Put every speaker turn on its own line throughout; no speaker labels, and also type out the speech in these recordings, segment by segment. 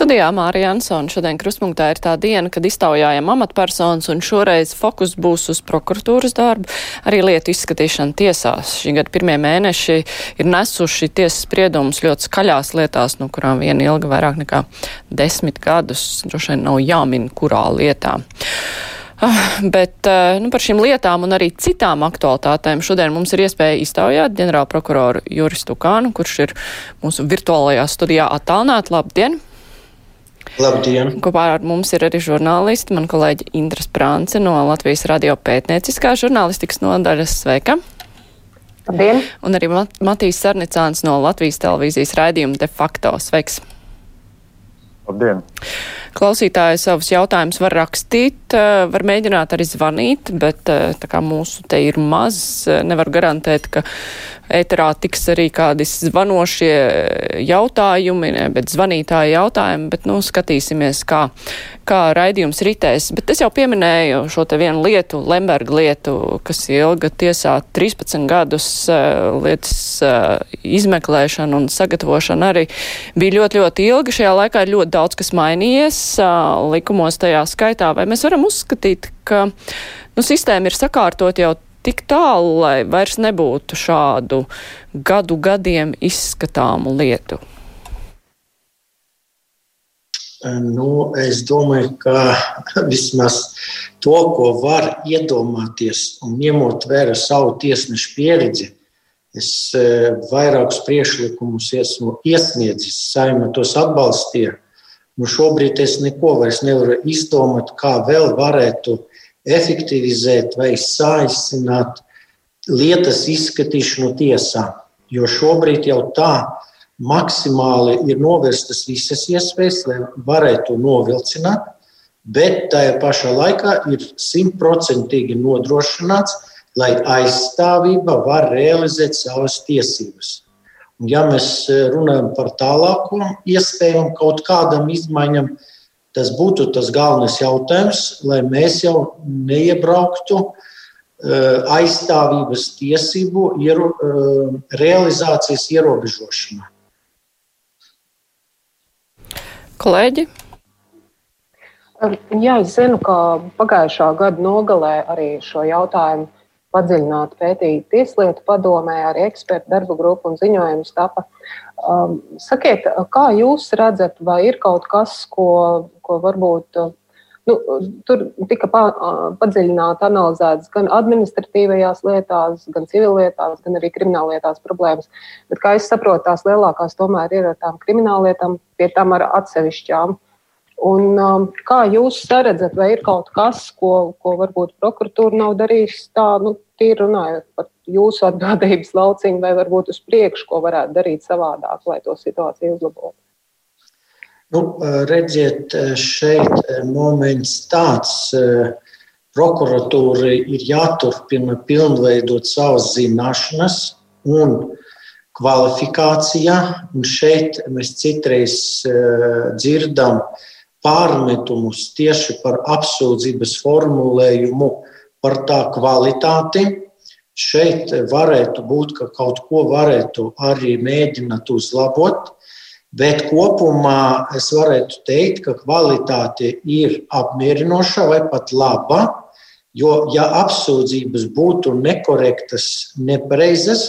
Studijā Mārija Ansona šodien krustpunktā ir tā diena, kad iztaujājam amatpersonas un šoreiz fokus būs uz prokuratūras darbu, arī lietu izskatīšanu tiesās. Šī gada pirmie mēneši ir nesuši tiesas spriedumus ļoti skaļās lietās, no kurām viena ilga vairāk nekā desmit gadus, droši vien nav jāmin, kurā lietā. Ah, bet nu, par šīm lietām un arī citām aktualitātēm šodien mums ir iespēja iztaujāt ģenerālprokuroru Juristu Kānu, kurš ir mūsu virtuālajā studijā attālināt. Labdien!
Labdien!
Kopā ar mums ir arī žurnālisti, man kolēģi Indras Prānce no Latvijas radio pētnieciskā žurnālistikas nodaļas. Sveika!
Labdien!
Un arī Mat Matīs Sarnicāns no Latvijas televīzijas raidījuma De facto. Sveiks!
Labdien!
Klausītāji savus jautājumus var rakstīt, var mēģināt arī zvanīt, bet tā kā mūsu te ir maz, nevar garantēt, ka ēterā tiks arī kādi zvanošie jautājumi, ne, bet zvanītāji jautājumi, bet, nu, skatīsimies, kā, kā raidījums ritēs. Bet es jau pieminēju šo te vienu lietu, Lemberga lietu, kas ilga tiesā 13 gadus lietas izmeklēšana un sagatavošana arī bija ļoti, ļoti ilga. Šajā laikā ir ļoti daudz, kas mainījies likumos tajā skaitā. Vai mēs varam uzskatīt, ka nu, sistēma ir sakārtot jau tik tālu, lai vairs nebūtu šādu gadu gadiem izskatāmu lietu?
Nu, es domāju, ka vismaz to, ko var iedomāties un ņemot vērā savu tiesnešu pieredzi, es vairākus priekšlikumus esmu iesniedzis, saima tos atbalstīja. Nu, šobrīd es neko vairs nevaru izdomāt, kā vēl varētu efektivizēt vai saīsināt lietas izskatīšanu tiesā. Jo šobrīd jau tā maksimāli ir novērstas visas iespējas, lai varētu novilcināt, bet tajā pašā laikā ir simtprocentīgi nodrošināts, lai aizstāvība var realizēt savas tiesības. Ja mēs runājam par tālāko iespējām kaut kādam izmaiņam, Tas būtu tas galvenais jautājums, lai mēs jau neiebrauktu aizstāvības tiesību iero, realizācijas ierobežošanā.
Kolēģi?
Jā, es zinu, ka pagājušā gada nogalē arī šo jautājumu padziļināti pētīja Tieslietu padomē, arī ekspertu darba grupa un ziņojums tapa. Um, sakiet, kā jūs redzat, vai ir kaut kas, ko, ko varbūt nu, tur tika pa, padziļināti analizētas gan administratīvajās lietās, gan civillietās, gan arī krimināllietās problēmas. Bet, kā es saprotu, tās lielākās tomēr ir ar tām krimināllietām, pie tam ar atsevišķām. Un, um, kā jūs redzat, vai ir kaut kas, ko, ko varbūt prokuratūra nav darījusi tā, nu, tīri runājot par jūsu atbildības lauciņu, vai varbūt uz priekšu, ko varētu darīt savādāk, lai to situāciju uzlabotu?
Nu, redziet, šeit moments tāds. Prokuratūra ir jāturpina pilnveidot savas zināšanas un kvalifikācijā. Un šeit mēs citreiz dzirdam, uh, pārmetumus tieši par apsūdzības formulējumu, par tā kvalitāti. Šeit varētu būt, ka kaut ko varētu arī mēģināt uzlabot, bet kopumā es varētu teikt, ka kvalitāte ir apmierinoša vai pat laba. Jo, ja apsūdzības būtu nekorektas, nepareizas,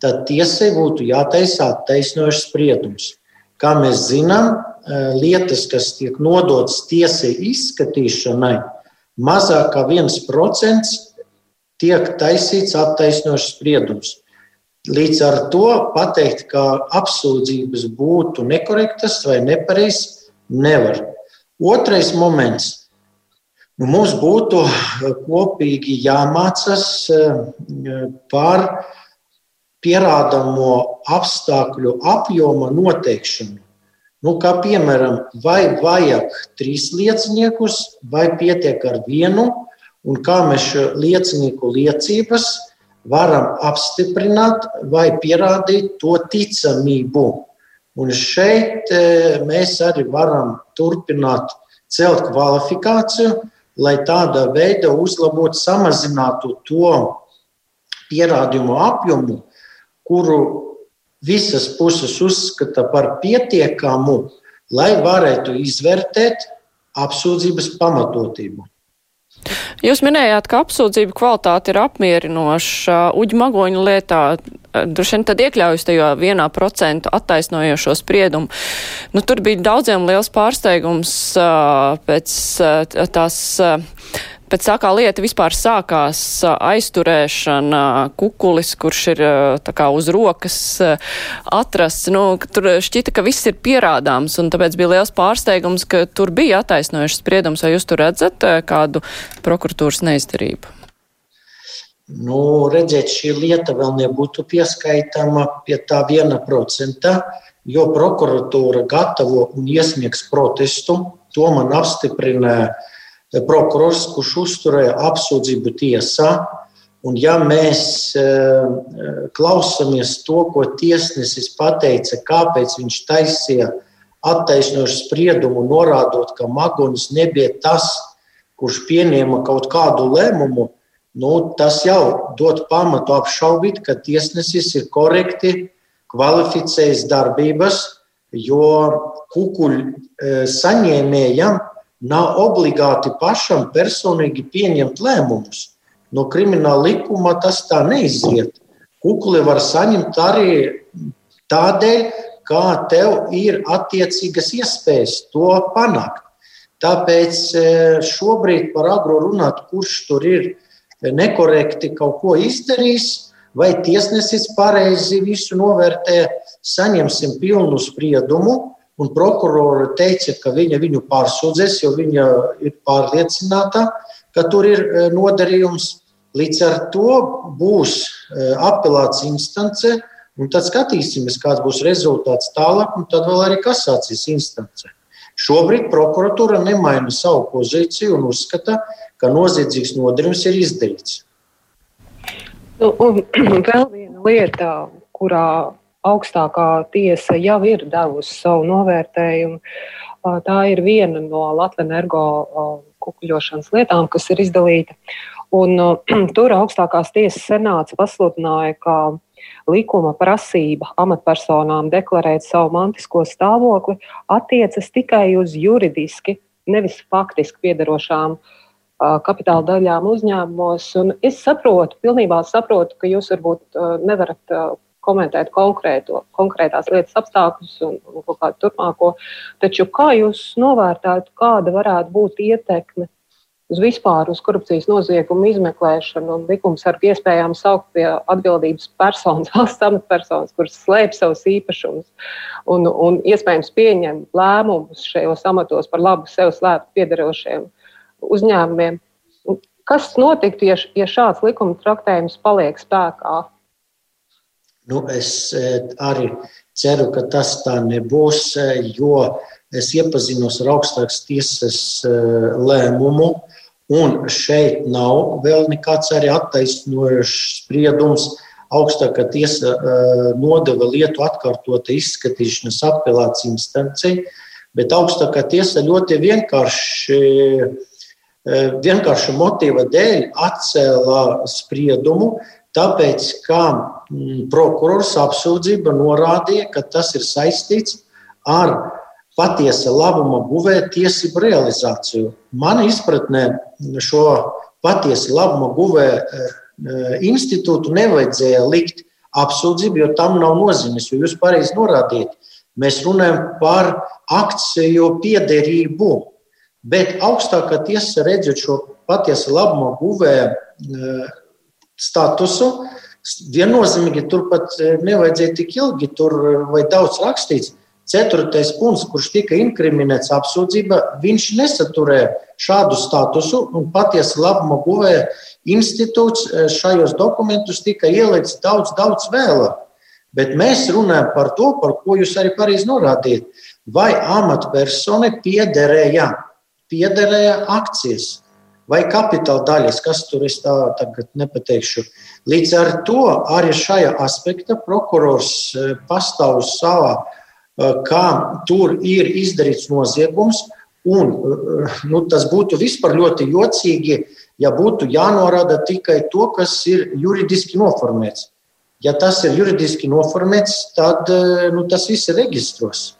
tad tiesai būtu jātaisa attaisnojošs spriedums. Kā mēs zinām, lietas, kas tiek nodotas tiesai izskatīšanai, mazāk kā 1% tiek taisīts attaisnošs spriedums. Līdz ar to pateikt, ka apsūdzības būtu nekorektas vai nepareizas, nevar. Otrais moments. Nu, mums būtu kopīgi jāmācās eh, par pierādāmo apstākļu apjoma noteikšanu. Nu, kā piemēram, vai vajag trīs lieciniekus, vai pietiek ar vienu, un kā mēs šo liecinieku liecības varam apstiprināt vai pierādīt to ticamību. Un šeit e, mēs arī varam turpināt celt kvalifikāciju, lai tādā veidā uzlabotu, samazinātu to pierādījumu apjomu, kuru visas puses uzskata par pietiekamu, lai varētu izvērtēt apsūdzības pamatotību.
Jūs minējāt, ka apsūdzību kvalitāte ir apmierinoša uģu magoņu lietā. Droši vien tad iekļaujas tajā vienā procentu attaisnojošo spriedumu. Nu, tur bija daudziem liels pārsteigums pēc tās Pēc tā kā lieta vispār sākās aizturēšana, kukulis, kurš ir kā uz rokas atrasts, nu, tur šķita, ka viss ir pierādāms, un tāpēc bija liels pārsteigums, ka tur bija attaisnojušas spriedums, vai jūs tur redzat kādu prokuratūras neizdarību?
Nu, redziet, šī lieta vēl nebūtu pieskaitama pie tā viena procenta, jo prokuratūra gatavo un iesniegs protestu. To man apstiprināja prokurors, kurš uzturēja apsūdzību tiesā. Un ja mēs e, e, klausāmies to, ko tiesnesis pateica, kāpēc viņš taisīja attaisnošu spriedumu, norādot, ka Magonis nebija tas, kurš pieņēma kaut kādu lēmumu, nu, tas jau dod pamatu apšaubīt, ka tiesnesis ir korekti kvalificējis darbības, jo kukuļu e, saņēmējam Nav obligāti pašam personīgi pieņemt lēmumus. No krimināla likuma tas tā neizriet. Kukli var saņemt arī tādēļ, kā tev ir attiecīgas iespējas to panākt. Tāpēc e, šobrīd par agro runāt, kurš tur ir nekorekti kaut ko izdarījis, vai tiesnesis pareizi visu novērtē, saņemsim pilnu spriedumu Un prokurore teica, ka viņa viņu pārsūdzēs, jo viņa ir pārliecināta, ka tur ir e, nodarījums. Līdz ar to būs e, apelāts instance, un tad skatīsimies, kāds būs rezultāts tālāk, un tad vēl arī kasācijas instance. Šobrīd prokuratūra nemaina savu pozīciju un uzskata, ka noziedzīgs nodarījums ir izdarīts.
Nu, un vēl viena lieta, kurā augstākā tiesa jau ir devusi savu novērtējumu. Tā ir viena no Latvijas energo kukuļošanas lietām, kas ir izdalīta. Un, tur augstākās tiesas senāts pasludināja, ka likuma prasība amatpersonām deklarēt savu mantisko stāvokli attiecas tikai uz juridiski, nevis faktiski piedarošām kapitāla daļām uzņēmumos. Un es saprotu, pilnībā saprotu, ka jūs varbūt nevarat komentēt konkrēto, konkrētās lietas apstākļus un, un kaut kādu turpmāko. Taču kā jūs novērtētu, kāda varētu būt ietekme uz vispār uz korupcijas noziegumu izmeklēšanu un likumsargu iespējām saukt pie atbildības personas, valsts amatpersonas, kuras slēp savus īpašumus un, un iespējams pieņem lēmumus šajos amatos par labu sev slēpt piedarošiem uzņēmumiem. Kas notiktu, ja, ja šāds likuma traktējums paliek spēkā?
Nu, es e, arī ceru, ka tas tā nebūs, e, jo es iepazinos ar augstākas tiesas e, lēmumu, un šeit nav vēl nekāds arī attaisnojošs spriedums. Augstākā tiesa nodeva lietu atkārtota izskatīšanas apelācijas instancijai, bet augstākā tiesa ļoti vienkārši vienkārša motīva dēļ atcēla spriedumu, Tāpēc, kā mm, prokurors apsūdzība norādīja, ka tas ir saistīts ar patiesa labuma guvēja tiesību realizāciju. Mana izpratnē šo patiesa labuma guvēja eh, institūtu nevajadzēja likt apsūdzību, jo tam nav nozīmes. Jo jūs pareizi norādījat, mēs runājam par akciju piederību. Bet augstākā tiesa redzot šo patiesa labuma guvēja eh, statusu. Viennozīmīgi tur pat e, nevajadzēja tik ilgi tur e, vai daudz rakstīts. Ceturtais punkts, kurš tika inkriminēts apsūdzība, viņš nesaturēja šādu statusu un patiesi labuma guvēja institūts e, šajos dokumentus tika ielikts daudz, daudz vēlāk. Bet mēs runājam par to, par ko jūs arī pareizi norādījāt. Vai amatpersonai piederēja, piederēja akcijas? Vai kapitāla daļas, kas tur es tā tagad nepateikšu. Līdz ar to arī šajā aspektā prokurors e, pastāv uz savā, e, kā tur ir izdarīts noziegums, Un, nu, tas būtu vispār ļoti jocīgi, ja būtu jānorāda tikai to, kas ir juridiski noformēts. Ja tas ir juridiski noformēts, tad nu, tas viss ir reģistros.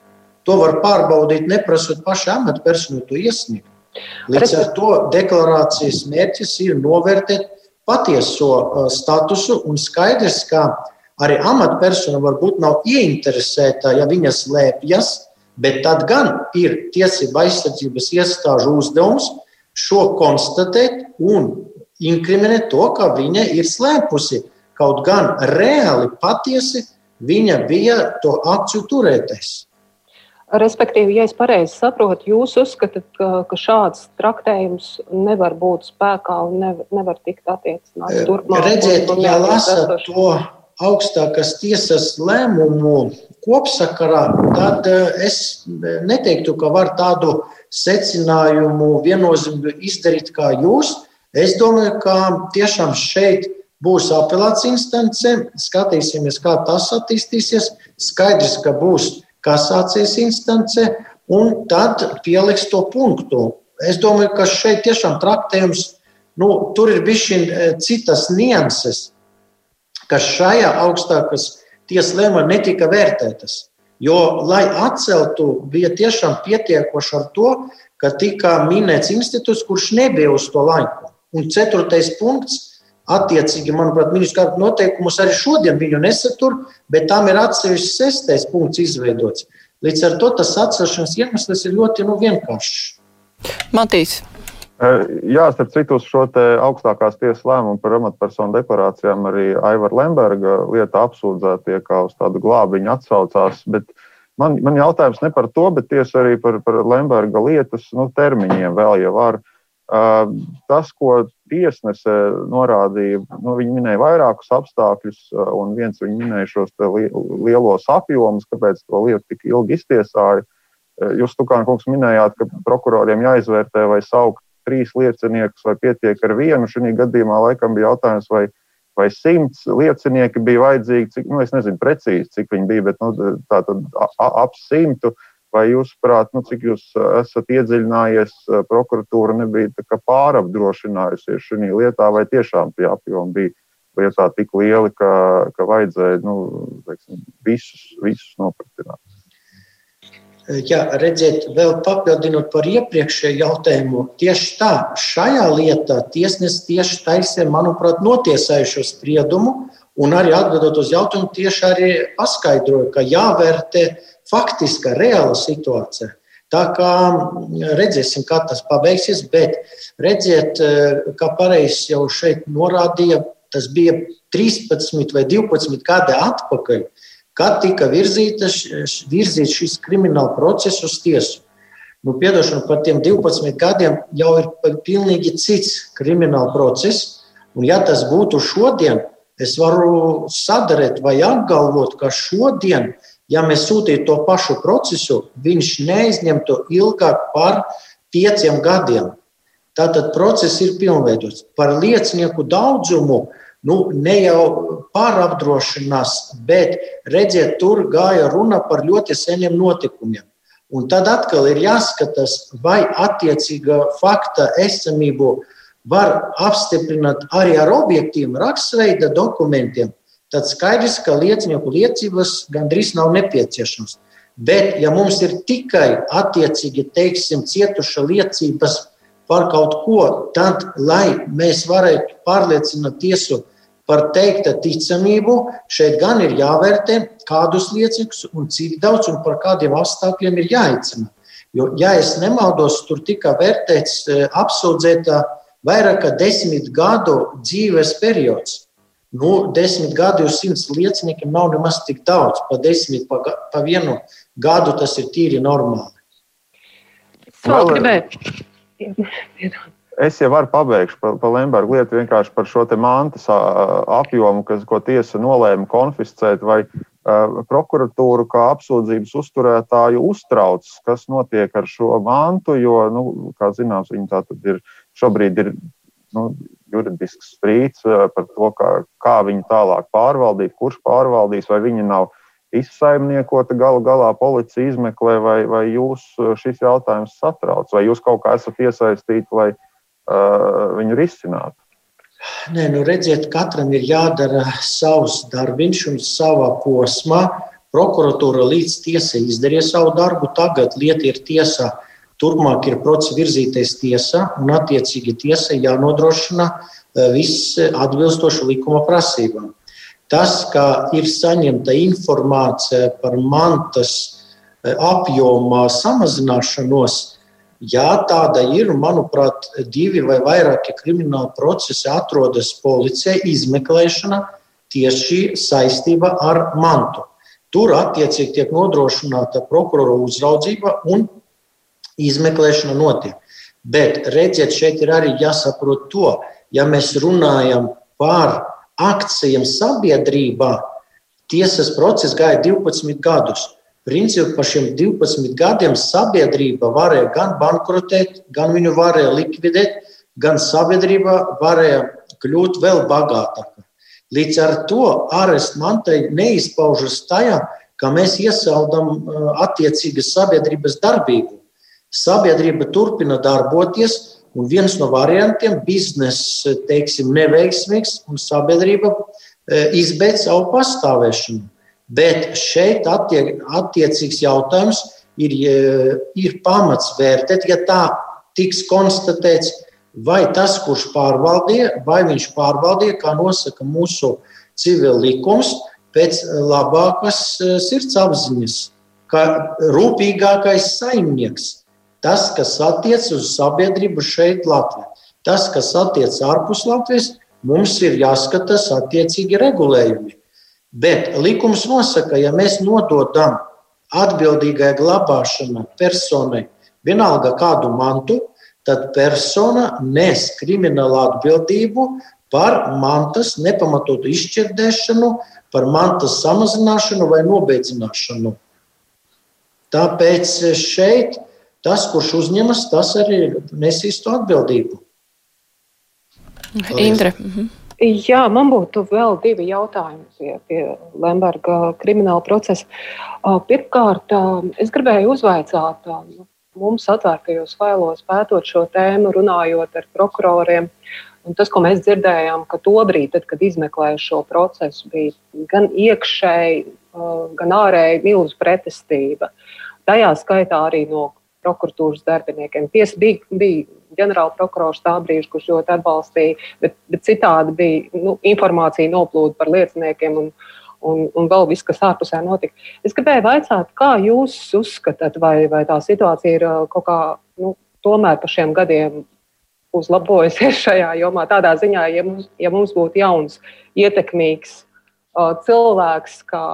To var pārbaudīt, neprasot pašu amatpersonu to iesniegt. Līdz ar to deklarācijas mērķis ir novērtēt patieso statusu un skaidrs, ka arī amatpersona varbūt nav ieinteresēta, ja viņa slēpjas Bet tad gan ir tiesība aizsardzības iestāžu uzdevums šo konstatēt un inkriminēt to, ka viņa ir slēpusi. Kaut gan reāli patiesi viņa bija to akciju turētais.
Respektīvi, ja es pareizi saprotu, jūs uzskatāt, ka, ka šāds traktējums nevar būt spēkā un nevar, nevar tikt attiecināts turpmāk.
Redziet, ja lasat to augstākās tiesas lēmumu kopsakarā, tad eh, es neteiktu, ka var tādu secinājumu viennozīmīgi izdarīt kā jūs. Es domāju, ka tiešām šeit būs apelācija instance, skatīsimies, kā tas attīstīsies. Skaidrs, ka būs kasācijas instance, un tad pieliks to punktu. Es domāju, ka šeit tiešām traktējums, nu, tur ir bijuši eh, citas nianses kas šajā augstākās tiesas lēmumā netika vērtētas. Jo, lai atceltu, bija tiešām pietiekoši ar to, ka tika minēts institūts, kurš nebija uz to laiku. Un ceturtais punkts, attiecīgi, manuprāt, ministru kārtu noteikumus arī šodien viņu nesatur, bet tam ir atsevišķs sestais punkts izveidots. Līdz ar to tas atcelšanas iemesls ir ļoti nu, vienkāršs.
Matīs.
Jā, starp citu, šo augstākās tiesas lēmumu par amatpersonu deklarācijām arī Aivara Lemberga lieta apsūdzētie kā uz tādu glābiņu atsaucās. Bet man, man jautājums ne par to, bet tieši arī par, par Lemberga lietas nu, termiņiem vēl jau var. Tas, ko tiesnese norādīja, nu, viņi minēja vairākus apstākļus, un viens viņi minēja šos lielos apjomus, kāpēc to lietu tik ilgi iztiesāja. Jūs, Tukāna kungs, minējāt, ka prokuroriem jāizvērtē vai saukt trīs lieciniekus, vai pietiek ar vienu. Šī gadījumā laikam bija jautājums, vai, vai simts liecinieki bija vajadzīgi. Cik, nu, es nezinu precīzi, cik viņi bija, bet nu, tā tad ap simtu. Vai jūs, prāt, nu, cik jūs esat iedziļinājies, prokuratūra nebija pārapdrošinājusies šajā lietā, vai tiešām tie apjomi bija lietā tik lieli, ka, ka vajadzēja nu, teiksim, visus, visus nopratināt?
Ja redziet, vēl papildinot par iepriekšējo jautājumu, tieši tā, šajā lietā tiesnesis tieši taisē, manuprāt, notiesājušo spriedumu, un arī atbildot uz jautājumu, tieši arī paskaidroja, ka jāvērtē faktiska, reāla situācija. Tā kā redzēsim, kā tas pabeigsies, bet redziet, kā pareizi jau šeit norādīja, tas bija 13 vai 12 gadi atpakaļ kad tika virzītas, virzīts šis krimināla process uz tiesu. Nu, piedošana par tiem 12 gadiem jau ir pilnīgi cits krimināla process. Un, ja tas būtu šodien, es varu sadarīt vai apgalvot, ka šodien, ja mēs sūtītu to pašu procesu, viņš neizņemtu ilgāk par pieciem gadiem. Tātad process ir pilnveidots. Par liecinieku daudzumu nu, ne jau pārapdrošinās, bet redziet, tur gāja runa par ļoti seniem notikumiem. Un tad atkal ir jāskatās, vai attiecīga fakta esamību var apstiprināt arī ar objektīviem raksturveida dokumentiem. Tad skaidrs, ka liecinieku liecības gandrīz nav nepieciešams. Bet, ja mums ir tikai attiecīgi, teiksim, cietuša liecības par kaut ko, tad, lai mēs varētu pārliecināt tiesu par teikta ticamību, šeit gan ir jāvērtē, kādus liecības un cik daudz un par kādiem apstākļiem ir jāicina. Jo, ja es nemaldos, tur tika vērtēts e, apsūdzētā vairāk kā desmit gadu dzīves periods. Nu, desmit gadi uz simts lieciniekiem nav nemaz tik daudz. Pa desmit, pa, pa vienu gadu tas ir tīri normāli.
Vēl.
Es jau varu pabeigšu par pa Lemberga lietu vienkārši par šo mantas apjomu, kas, ko tiesa nolēma konfiscēt, vai uh, prokuratūru kā apsūdzības uzturētāju uztrauc, kas notiek ar šo mantu, jo, nu, kā zināms, viņi tā tad ir šobrīd ir nu, juridisks strīds par to, kā, kā viņu tālāk pārvaldīt, kurš pārvaldīs, vai viņi nav izsaimniekota galu galā policija izmeklē, vai, vai jūs šis jautājums satrauc, vai jūs kaut kā esat iesaistīti, lai uh, viņu risinātu?
Nē, nu redziet, katram ir jādara savs darbiņš un savā posmā. Prokuratūra līdz tiesai izdarīja savu darbu, tagad lieta ir tiesā. Turpmāk ir process virzīties tiesā, un attiecīgi tiesai jānodrošina viss atbilstoši likuma prasībām. Tas, ka ir saņemta informācija par mantas e, apjoma samazināšanos, jā, tāda ir. Manuprāt, divi vai vairāki krimināli procesi atrodas policijai izmeklēšana tieši saistībā ar mantu. Tur attiecīgi tiek nodrošināta prokurora uzraudzība un izmeklēšana notiek. Bet redziet, šeit ir arī jāsaprot to, ja mēs runājam par akcijiem sabiedrībā tiesas process gāja 12 gadus. Principā par šiem 12 gadiem sabiedrība varēja gan bankrotēt, gan viņu varēja likvidēt, gan sabiedrība varēja kļūt vēl bagātāka. Līdz ar to arests mantai neizpaužas tajā, ka mēs iesaldam uh, attiecīgas sabiedrības darbību. Sabiedrība turpina darboties, Un viens no variantiem - biznesa, teiksim, neveiksmīgs, un sabiedrība e, izbeidz savu pastāvēšanu. Bet šeit attiek, attiecīgs jautājums ir, e, ir pamats vērtēt, ja tā tiks konstatēts, vai tas, kurš pārvaldīja, vai viņš pārvaldīja, kā nosaka mūsu civil likums, pēc labākas e, sirds apziņas, kā rūpīgākais saimnieks. Tas, kas attiecas uz sabiedrību šeit, Latvijā, tas, kas attiecas ārpus Latvijas, mums ir jāskatās attiecīgi regulējumi. Bet likums nosaka, ja mēs nododam atbildīgai glabāšanai personai vienalga kādu mantu, tad persona nes kriminālu atbildību par mantas nepamatotu izšķirdēšanu, par mantas samazināšanu vai nobeidzināšanu. Tāpēc šeit tas, kurš uzņemas, tas arī nesīs to atbildību.
Indre. Mhm.
Jā, man būtu vēl divi jautājumi pie, pie Lemberga krimināla procesa. Pirmkārt, es gribēju uzvaicāt, nu, mums atvērtajos failos pētot šo tēmu, runājot ar prokuroriem. Un tas, ko mēs dzirdējām, ka tobrīd, tad, kad izmeklēja šo procesu, bija gan iekšēji, gan ārēji milzu pretestība. Tajā skaitā arī no prokuratūras darbiniekiem. Tiesa bija, bija ģenerāla prokurors tā brīža, kurš ļoti atbalstīja, bet, bet citādi bija nu, informācija noplūda par lieciniekiem un, un, un vēl viss, kas ārpusē notika. Es gribēju jautāt, kā jūs uzskatāt, vai, vai tā situācija ir kaut kā nu, tomēr par šiem gadiem uzlabojusies šajā jomā. Tādā ziņā, ja mums, ja mums būtu jauns, ietekmīgs uh, cilvēks, kā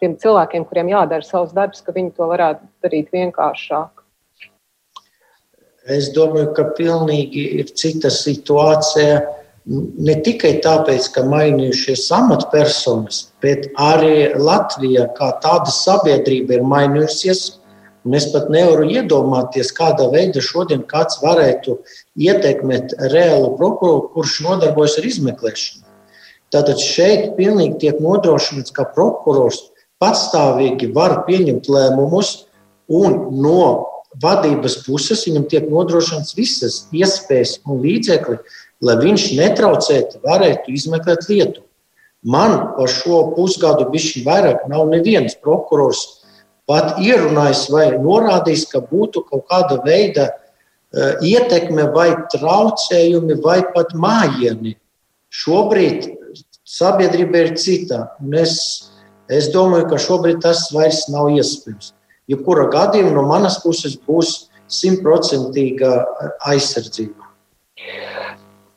tiem cilvēkiem, kuriem jādara savs darbs, ka viņi to varētu darīt vienkāršāk?
Es domāju, ka pilnīgi ir cita situācija. Ne tikai tāpēc, ka mainījušies amatpersonas, bet arī Latvija kā tāda sabiedrība ir mainījusies. Es pat nevaru iedomāties, kādā veidā šodien kāds varētu ietekmēt reālu prokuroru, kurš nodarbojas ar izmeklēšanu. Tātad šeit pilnīgi tiek nodrošināts, ka prokurors patstāvīgi var pieņemt lēmumus, un no vadības puses viņam tiek nodrošināts visas iespējas un līdzekļi, lai viņš netraucēti varētu izmeklēt lietu. Man par šo pusgadu bišķi vairāk nav neviens prokurors pat ierunājis vai norādījis, ka būtu kaut kāda veida uh, ietekme vai traucējumi vai pat mājieni. Šobrīd sabiedrība ir cita. Es, es domāju, ka šobrīd tas vairs nav iespējams. Jebkurā gadījumā no manas puses būs simtprocentīga aizsardzība.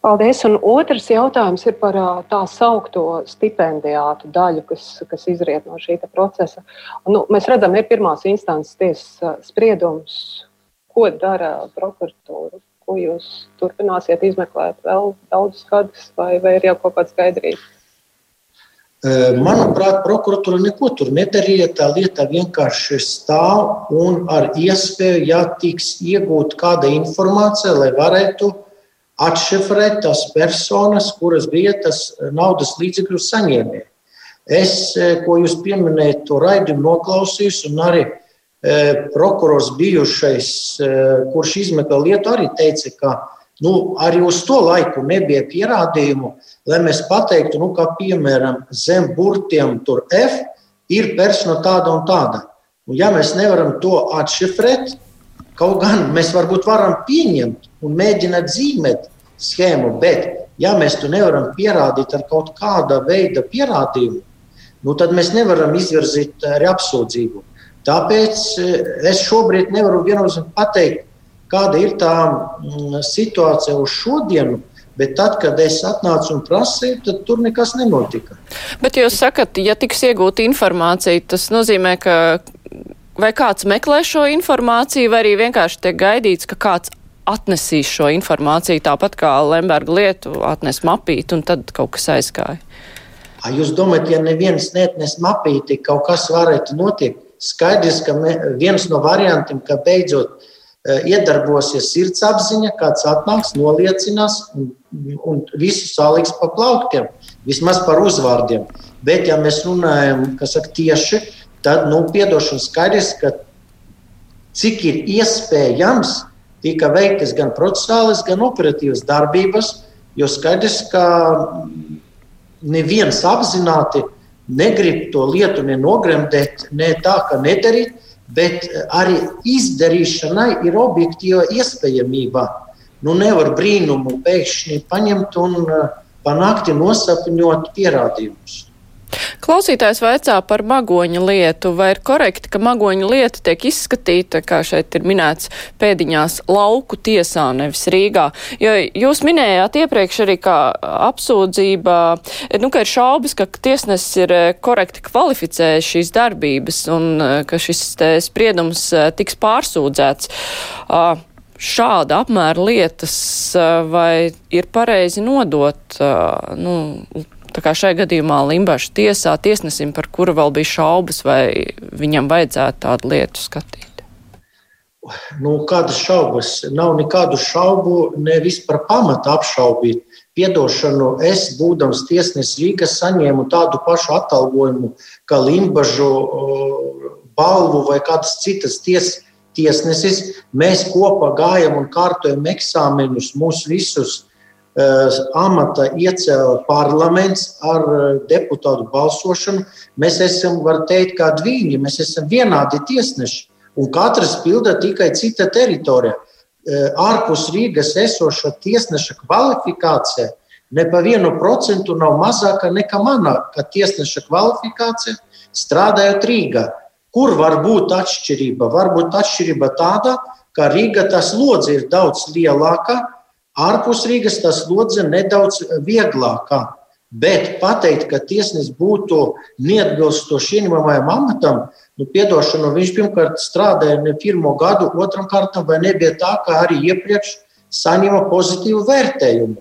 Paldies. Un otrs jautājums ir par tā saucamo stipendijātu daļu, kas, kas izriet no šī procesa. Nu, mēs redzam, ir pirmās instances tiesas spriedums, ko dara prokuratūra. Ko jūs turpināsiet izmeklēt vēl daudzus gadus, vai, vai ir jau kaut kāda skaidrība?
Manuprāt, prokuratūra neko tur nedarīja. Tā lieta vienkārši stāv un ar iespēju, ja tiks iegūta kāda informācija, lai varētu atšifrēt tās personas, kuras bija tas naudas līdzekļu saņēmēji. Es, ko jūs pieminējat, to raidījumu noklausījos, un arī prokurors bijušais, kurš izmeklē lietu, arī teica, ka nu, arī uz to laiku nebija pierādījumu, lai mēs pateiktu, nu, ka piemēram zem burtiem tur F ir persona tāda un tāda. Un, ja mēs nevaram to atšifrēt, kaut gan mēs varbūt varam pieņemt un mēģināt zīmēt schēmu, bet ja mēs to nevaram pierādīt ar kaut kāda veida pierādījumu, nu, tad mēs nevaram izvirzīt arī apsūdzību. Tāpēc eh, es šobrīd nevaru viennozīmīgi pateikt, kāda ir tā mm, situācija uz šodienu. Bet tad, kad es atnācu un prasīju, tad tur nekas nenotika.
Bet jūs sakat, ja tiks iegūta informācija, tas nozīmē, ka vai kāds meklē šo informāciju, vai arī vienkārši tiek gaidīts, ka kāds atnesīs šo informāciju, tāpat kā Lemberga lietu atnes mapīt, un tad kaut kas aizgāja.
Jūs domājat, ja neviens neatnes mapīti, kaut kas varētu notikt? Skaidrs, ka viens no variantiem, ka beidzot iedarbosies sirdsapziņa, kāds atnāks, noliecinās un, un visu saliks pa plauktiem, vismaz par uzvārdiem. Bet, ja mēs runājam saka, tieši, tad, nu, piedošana skaidrs, ka cik ir iespējams, tika veiktas gan procesālas, gan operatīvas darbības, jo skaidrs, ka neviens apzināti negrib to lietu nenogremdēt, ne tā, ka nedarīt, bet arī izdarīšanai ir objektīva iespējamība. Nu, nevar brīnumu pēkšņi paņemt un panākt nosapņot pierādījumus.
Klausītājs vaicā par magoņa lietu. Vai ir korekti, ka magoņa lieta tiek izskatīta, kā šeit ir minēts, pēdiņās lauku tiesā, nevis Rīgā? Jo jūs minējāt iepriekš arī, kā apsūdzība, nu, ka ir šaubas, ka tiesnesis ir eh, korekti kvalificējis šīs darbības un eh, ka šis spriedums eh, tiks pārsūdzēts. Šāda apmēra lietas vai ir pareizi nodot nu, Tā kā šai gadījumā Limbaša tiesā tiesnesim, par kuru vēl bija šaubas, vai viņam vajadzētu tādu lietu skatīt.
Nu, kādas šaubas? Nav nekādu šaubu, ne vispār pamata apšaubīt. Piedošanu, es, būdams tiesnesis Rīgas, saņēmu tādu pašu atalgojumu, kā Limbažu balvu vai kādas citas tiesas tiesnesis. Mēs kopā gājam un kārtojam eksāmenus, mūs visus amata iecēla parlaments ar eh, deputātu balsošanu. Mēs esam, var teikt, kā dviņi, mēs esam vienādi tiesneši, un katrs pilda tikai cita teritorija. Eh, ārpus Rīgas esoša tiesneša kvalifikācija ne pa vienu procentu nav mazāka nekā mana, kā tiesneša kvalifikācija strādājot Rīgā. Kur var būt atšķirība? Varbūt atšķirība tāda, ka Rīga tas lodzi ir daudz lielāka, Ārpus Rīgas tas lodze nedaudz vieglākā. Bet pateikt, ka tiesnesis būtu neatbilstoši ieņemamajam amatam, nu, piedošanu, viņš pirmkārt strādāja ne pirmo gadu, otram kārtam, vai nebija tā, kā arī iepriekš saņēma pozitīvu vērtējumu.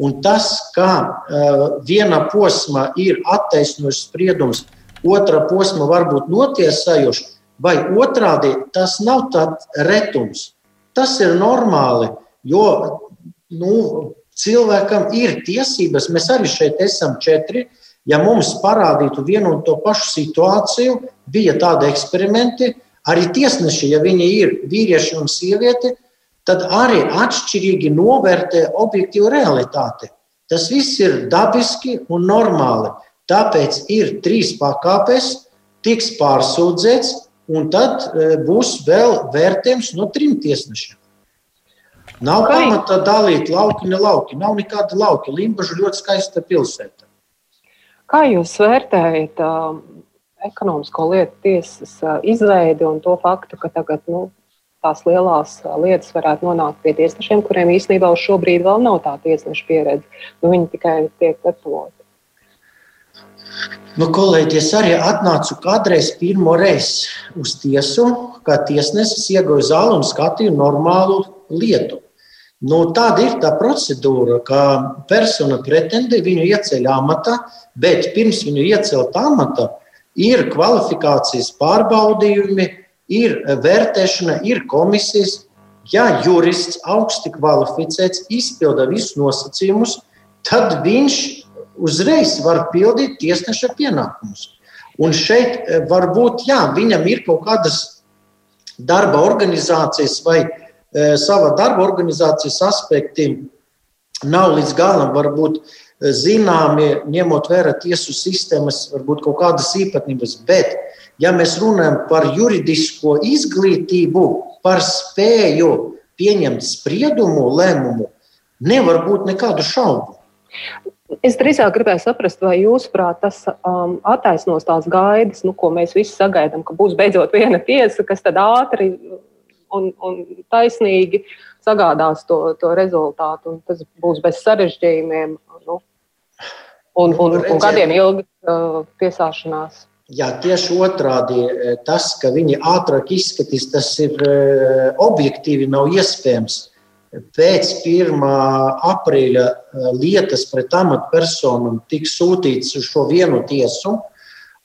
Un tas, ka uh, viena posma ir attaisnojuši spriedums, otra posma varbūt notiesājuši, vai otrādi tas nav tāds retums. Tas ir normāli, jo nu, cilvēkam ir tiesības, mēs arī šeit esam četri. Ja mums parādītu vienu un to pašu situāciju, bija tādi eksperimenti, arī tiesneši, ja viņi ir vīrieši un sievieti, tad arī atšķirīgi novērtē objektīvu realitāti. Tas viss ir dabiski un normāli. Tāpēc ir trīs pakāpes, tiks pārsūdzēts, un tad e, būs vēl vērtējums no trim tiesnešiem. Nav Kā pamata dalīt lauki, ne lauki. Nav nekāda lauka. Limbaža ļoti skaista pilsēta.
Kā jūs vērtējat uh, ekonomisko lietu tiesas uh, izveidi un to faktu, ka tagad nu, tās lielās uh, lietas varētu nonākt pie tiesnešiem, kuriem īstenībā uz šo brīdi vēl nav tā tiesneša pieredze? Nu, viņi tikai tiek gatavoti.
Nu, kolēģi, es arī atnācu kādreiz pirmo reizi uz tiesu, kā tiesnesis ieguva zāli un skatīju normālu lietu. Nu, tāda ir tā procedūra, ka persona pretendē viņu ieceļ amatā, bet pirms viņu iecelt amatā ir kvalifikācijas pārbaudījumi, ir vērtēšana, ir komisijas. Ja jurists augsti kvalificēts, izpilda visus nosacījumus, tad viņš uzreiz var pildīt tiesneša pienākumus. Un šeit varbūt jā, viņam ir kaut kādas darba organizācijas vai e, sava darba organizācijas aspekti nav līdz galam varbūt zināmi, ņemot vērā tiesu sistēmas, varbūt kaut kādas īpatnības. Bet, ja mēs runājam par juridisko izglītību, par spēju pieņemt spriedumu, lēmumu, nevar būt nekādu šaubu.
Es drīzāk gribēju saprast, vai jūsuprāt tas um, attaisnos tās gaidas, nu, ko mēs visi sagaidām, ka būs beidzot viena tiesa, kas tad ātri un, un taisnīgi sagādās to, to rezultātu, tas būs bez sarežģījumiem nu, un, un, un gadiem ilgi uh, piesāšanās.
Jā, tieši otrādi. Tas, ka viņi ātrāk izskatīs, tas ir uh, objektīvi nav iespējams pēc 1. aprīļa lietas pret amatpersonām tiks sūtīts uz šo vienu tiesu.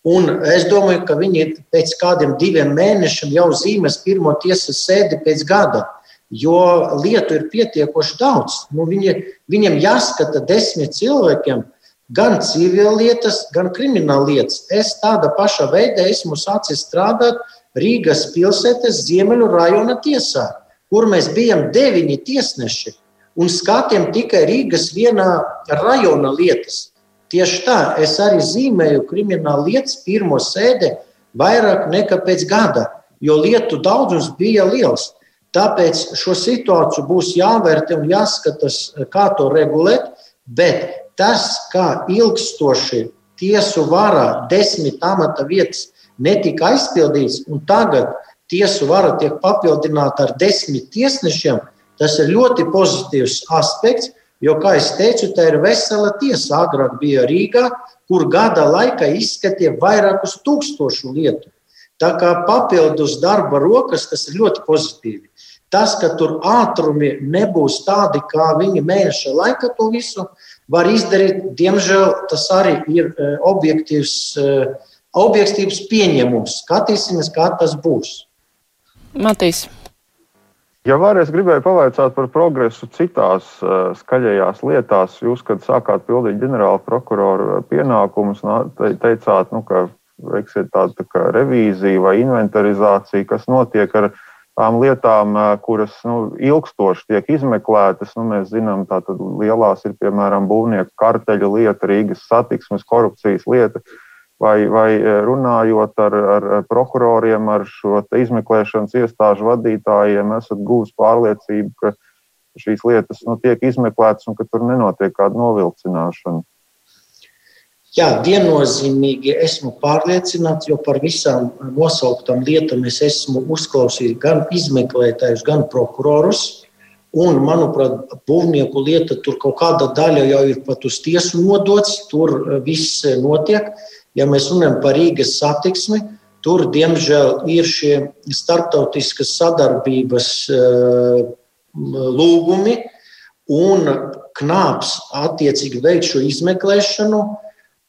Un es domāju, ka viņi pēc kādiem diviem mēnešiem jau zīmēs pirmo tiesas sēdi pēc gada, jo lietu ir pietiekoši daudz. Nu, viņi, viņiem jāskata desmit cilvēkiem, gan civilietas, gan krimināllietas. Es tāda paša veida esmu sācis strādāt Rīgas pilsētas Ziemeļu rajona tiesā kur mēs bijām deviņi tiesneši un skatījām tikai Rīgas vienā rajona lietas. Tieši tā, es arī zīmēju kriminālu lietas pirmo sēdi vairāk nekā pēc gada, jo lietu daudzums bija liels. Tāpēc šo situāciju būs jāvērtē un jāskatās, kā to regulēt. Bet tas, kā ilgstoši tiesu varā desmit amata vietas netika aizpildīts, un tagad tiesu vara tiek papildināta ar desmit tiesnešiem, tas ir ļoti pozitīvs aspekts. Jo, kā jau teicu, tā ir vesela tiesa. Agrāk bija Rīgā, kur gada laikā izskatīja vairākus tūkstošu lietu. Tā kā papildus darba rokas, tas ir ļoti pozitīvi. Tas, ka tur ātrumi nebūs tādi, kā viņi mēneša laikā to visu var izdarīt, diemžēl tas arī ir e, objektīvs, e, objektīvs pieņemums. Skatīsimies, kā tas būs.
Matīs.
Ja var, es gribēju pavaicāt par progresu citās uh, skaļajās lietās. Jūs, kad sākāt pildīt ģenerāla prokurora pienākumus, te, teicāt, nu, ka veiksiet tādu tā kā revīziju vai inventarizāciju, kas notiek ar tām lietām, uh, kuras nu, ilgstoši tiek izmeklētas. Nu, mēs zinām, ka lielās ir piemēram būvnieku karteļa lieta, Rīgas satiksmes korupcijas lieta. Uh, vai, vai e, runājot ar, ar, prokuroriem, ar šo izmeklēšanas iestāžu vadītājiem, esat guvis pārliecību, ka šīs lietas nu, tiek izmeklētas un ka tur nenotiek kāda novilcināšana.
Jā, viennozīmīgi esmu pārliecināts, jo par visām nosauktām lietām es esmu uzklausījis gan izmeklētājus, gan prokurorus. Un, manuprāt, būvnieku lieta tur kaut kāda daļa jau ir pat uz tiesu nodots, tur viss notiek. Ja mēs runājam par Rīgas satiksmi, tur, diemžēl, ir šie starptautiskas sadarbības eh, lūgumi, un knāps attiecīgi veic šo izmeklēšanu.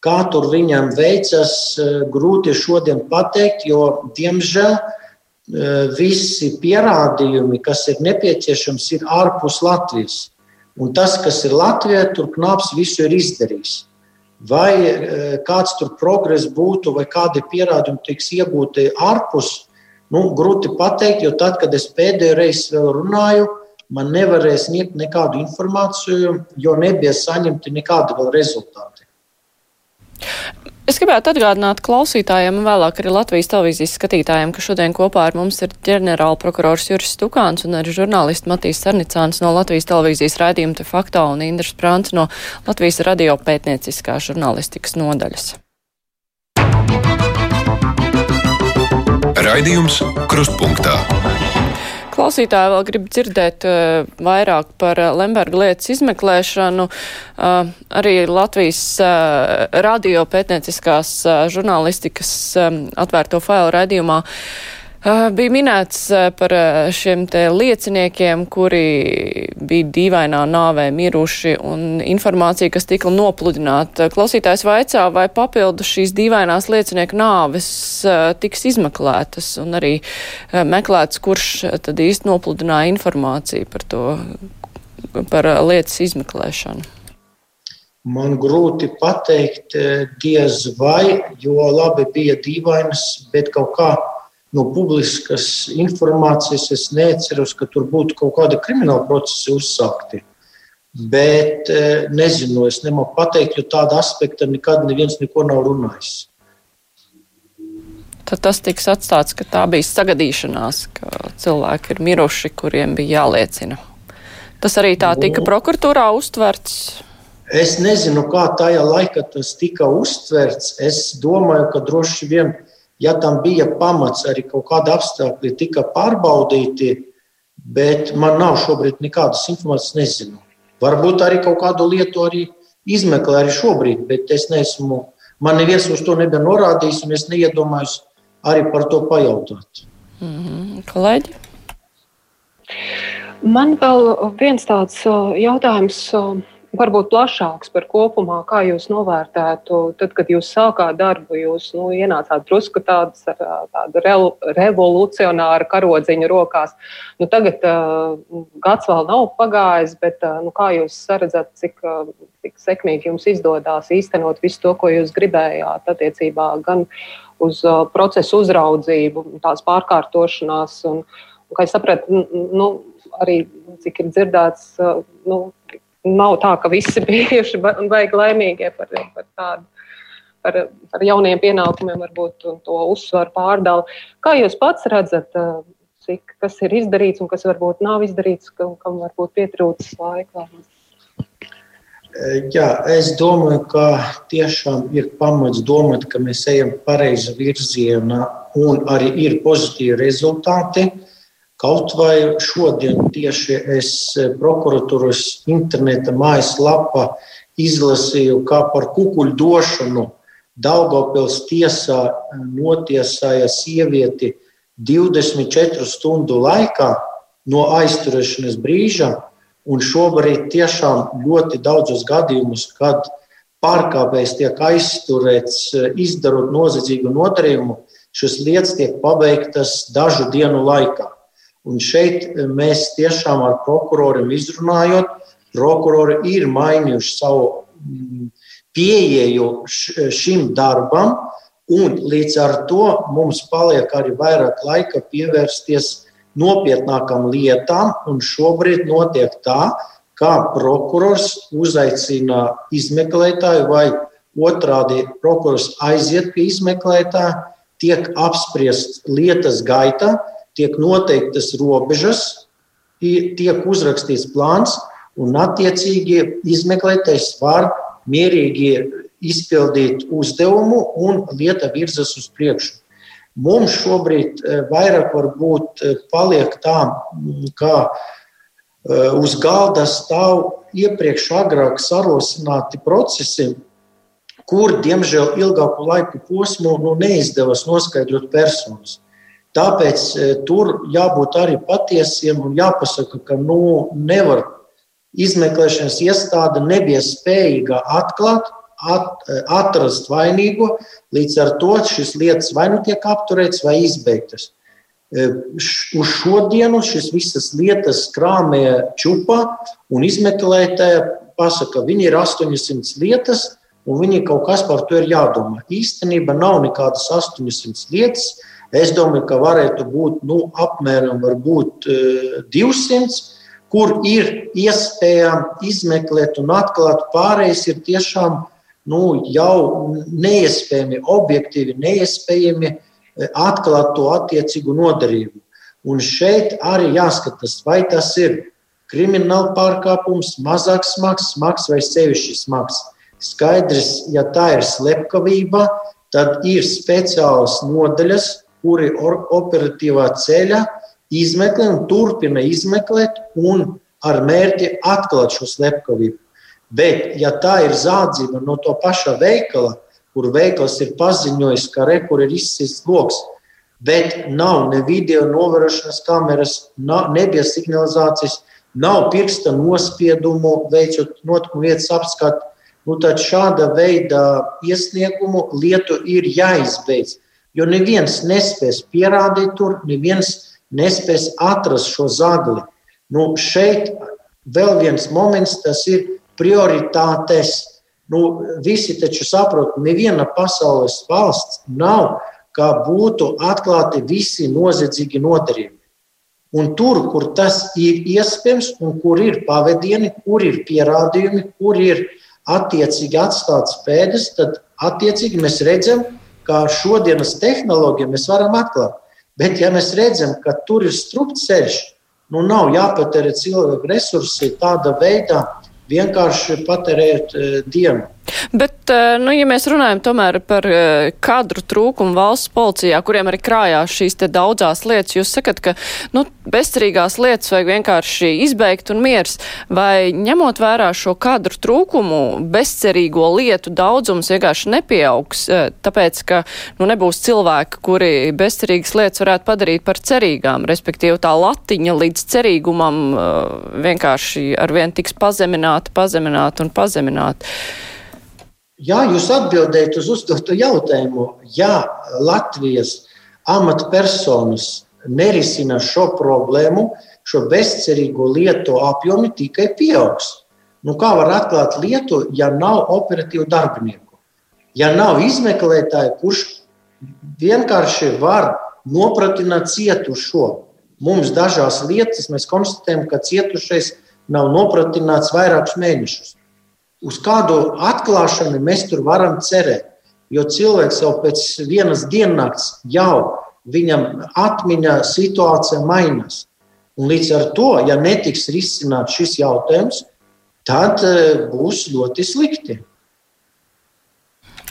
Kā tur viņam veicas, eh, grūti šodien pateikt, jo, diemžēl, eh, visi pierādījumi, kas ir nepieciešams, ir ārpus Latvijas. Un tas, kas ir Latvijā, tur knāps visu ir izdarījis. Vai e, kāds tur progress būtu, vai kādi pierādījumi tiks iegūti ārpus, nu, grūti pateikt, jo tad, kad es pēdējo reizi runāju, man nevarēja sniegt nekādu informāciju, jo nebija saņemti nekādi rezultāti.
Es gribētu atgādināt klausītājiem un vēlāk arī Latvijas televīzijas skatītājiem, ka šodien kopā ar mums ir ģenerāla prokurors Juris Stukāns un arī žurnālisti Matīs Sarnicāns no Latvijas televīzijas raidījuma Te Fakto un Indras Prants no Latvijas radio pētnieciskā žurnālistikas nodaļas.
Raidījums Krustpunktā.
Klausītāji vēl grib dzirdēt uh, vairāk par uh, Lemberga lietas izmeklēšanu. Uh, arī Latvijas uh, radio pētnieciskās žurnālistikas um, atvērto failu raidījumā Bija minēts par šiem te lieciniekiem, kuri bija dīvainā nāvē miruši un informācija, kas tika nopludināta. Klausītājs vaicā, vai papildu šīs dīvainās liecinieku nāves tiks izmeklētas un arī meklēts, kurš tad īsti nopludināja informāciju par to, par lietas izmeklēšanu.
Man grūti pateikt, diez vai, jo labi bija dīvainas, bet kaut kā no publiskas informācijas es neatceros, ka tur būtu kaut kādi krimināli procesi uzsākti. Bet nezinu, es nemāku pateikt, jo tāda aspekta nekad neviens neko nav runājis.
Tad tas tiks atstāts, ka tā bija sagadīšanās, ka cilvēki ir miruši, kuriem bija jāliecina. Tas arī tā tika nu. prokuratūrā uztverts.
Es nezinu, kā tajā laikā tas tika uztverts. Es domāju, ka droši vien, ja tam bija pamats, arī kaut kāda apstākļi tika pārbaudīti, bet man nav šobrīd nekādas informācijas, nezinu. Varbūt arī kaut kādu lietu arī izmeklē arī šobrīd, bet es neesmu, man neviens uz to nebija norādījis, un es neiedomājos arī par to pajautāt.
Mm -hmm. Kolēģi?
Man vēl viens tāds jautājums varbūt plašāks par kopumā, kā jūs novērtētu, tad, kad jūs sākāt darbu, jūs nu, ienācāt drusku tādas, tādu re, revolucionāru karodziņu rokās. Nu, tagad uh, gads vēl nav pagājis, bet uh, nu, kā jūs redzat, cik, uh, cik sekmīgi jums izdodas īstenot visu to, ko jūs gribējāt attiecībā gan uz uh, procesu uzraudzību, tās pārkārtošanās. Un, un, kā es sapratu, nu, arī cik ir dzirdēts, nu, nav tā, ka visi bijuši un baigi laimīgie par, par tādu. Par, par jauniem pienākumiem, varbūt to uzsvaru pārdali. Kā jūs pats redzat, eh, cik tas ir izdarīts un kas varbūt nav izdarīts, kam, kam varbūt pietrūcis laika?
Jā, es domāju, ka tiešām ir pamats domāt, ka mēs ejam pareizi virzienā un arī ir pozitīvi rezultāti. Uh, Kaut vai šodien tieši es e, prokuratūras interneta mājaslapā izlasīju, kā par kukuļu došanu Daugopils tiesā e, notiesāja sievieti 24 stundu laikā no aizturēšanas brīža, un šobrīd tiešām ļoti daudzos gadījumus, kad pārkāpējs tiek aizturēts, e, izdarot noziedzīgu nodarījumu, šīs lietas tiek pabeigtas dažu dienu laikā. Un šeit e, mēs tiešām ar prokuroriem izrunājot, prokurori ir mainījuši savu mm, pieeju šim darbam, un līdz ar to mums paliek arī vairāk laika pievērsties nopietnākām lietām, šobrīd notiek tā, kā prokurors uzaicina izmeklētāju vai otrādi prokurors aiziet pie izmeklētāja, tiek apspriests lietas gaitā, tiek noteiktas robežas, tiek uzrakstīts plāns, un attiecīgi izmeklētais var mierīgi izpildīt uzdevumu, un lieta virzas uz priekšu. Mums šobrīd e, vairāk varbūt e, paliek tā, ka e, uz galda stāv iepriekš agrāk sarosināti procesi, kur, diemžēl, ilgāku laiku posmu nu, neizdevās noskaidrot personas. Tāpēc e, tur jābūt arī patiesiem un jāpasaka, ka nu, nevar izmeklēšanas iestāde nebija spējīga atklāt, at, e, atrast vainīgo. Līdz ar to šis lietas vai nu tiek apturēts vai izbeigtas. E, uz šodienu šis visas lietas krāmē čupā un izmeklētāja pasaka, viņi ir 800 lietas un viņi kaut kas par to ir jādomā. Īstenībā nav nekādas 800 lietas Es domāju, ka varētu būt nu, apmēram 200, e, kur ir iespējams izmeklēt un atklāt. Pārējais ir tiešām nu, jau neiespējami, objektīvi neiespējami e, atklāt to attiecīgu nodarījumu. Un šeit arī jāskatās, vai tas ir krimināla pārkāpums, mazāk smags, smags vai sevišķi smags. Skaidrs, ja tā ir slepkavība, tad ir speciālas nodaļas, kuri operatīvā ceļā izmeklē un turpina izmeklēt un ar mērķi atklāt šo slepkavību. Bet, ja tā ir zādzība no to paša veikala, kur veikals ir paziņojis, ka rekur ir izsists lokus, bet nav ne video novērošanas kameras, nav, nebija signalizācijas, nav pirksta nospiedumu, veicot notikumu vietas apskatu, nu tad šāda veida iesniegumu lietu ir jāizbeidz. Jo neviens nespēs pierādīt tur, neviens nespēs atrast šo zagli. Nu, šeit vēl viens moments, tas ir prioritātes. Nu, visi taču saprot, neviena pasaules valsts nav, kā būtu atklāti visi noziedzīgi nodarījumi. Un tur, kur tas ir iespējams, un kur ir pavadieni, kur ir pierādījumi, kur ir attiecīgi atstāts pēdas, tad attiecīgi mēs redzam, ka šodienas tehnoloģija mēs varam atklāt. Bet, ja mēs redzam, ka tur ir strupceļš, nu nav jāpatērē cilvēku resursi tādā veidā, vienkārši patērēt uh, dienu.
Bet, eh, nu, ja mēs runājam tomēr par eh, kadru trūkumu valsts policijā, kuriem arī krājās šīs te daudzās lietas, jūs sakat, ka, nu, bezcerīgās lietas vajag vienkārši izbeigt un miers, vai ņemot vērā šo kadru trūkumu, bezcerīgo lietu daudzums vienkārši nepieaugs, eh, tāpēc, ka, nu, nebūs cilvēki, kuri bezcerīgas lietas varētu padarīt par cerīgām, respektīvi tā latiņa līdz cerīgumam vienkārši arvien tiks pazemināta, pazemināta un pazemināta.
Jā, jūs atbildējat uz uzdoto jautājumu. Ja Latvijas amatpersonas nerisina šo problēmu, šo bezcerīgo lietu apjomi tikai pieaugs. Nu, kā var atklāt lietu, ja nav operatīvu darbinieku? Ja nav izmeklētāja, kurš vienkārši var nopratināt cietušo. Mums dažās lietas mēs konstatējam, ka cietušais nav nopratināts vairākus mēnešus uz kādu atklāšanu mēs tur varam cerēt. Jo cilvēks jau pēc vienas diennakts jau viņam atmiņā situācija mainās. Un līdz ar to, ja netiks risināts šis jautājums, tad eh, būs ļoti slikti.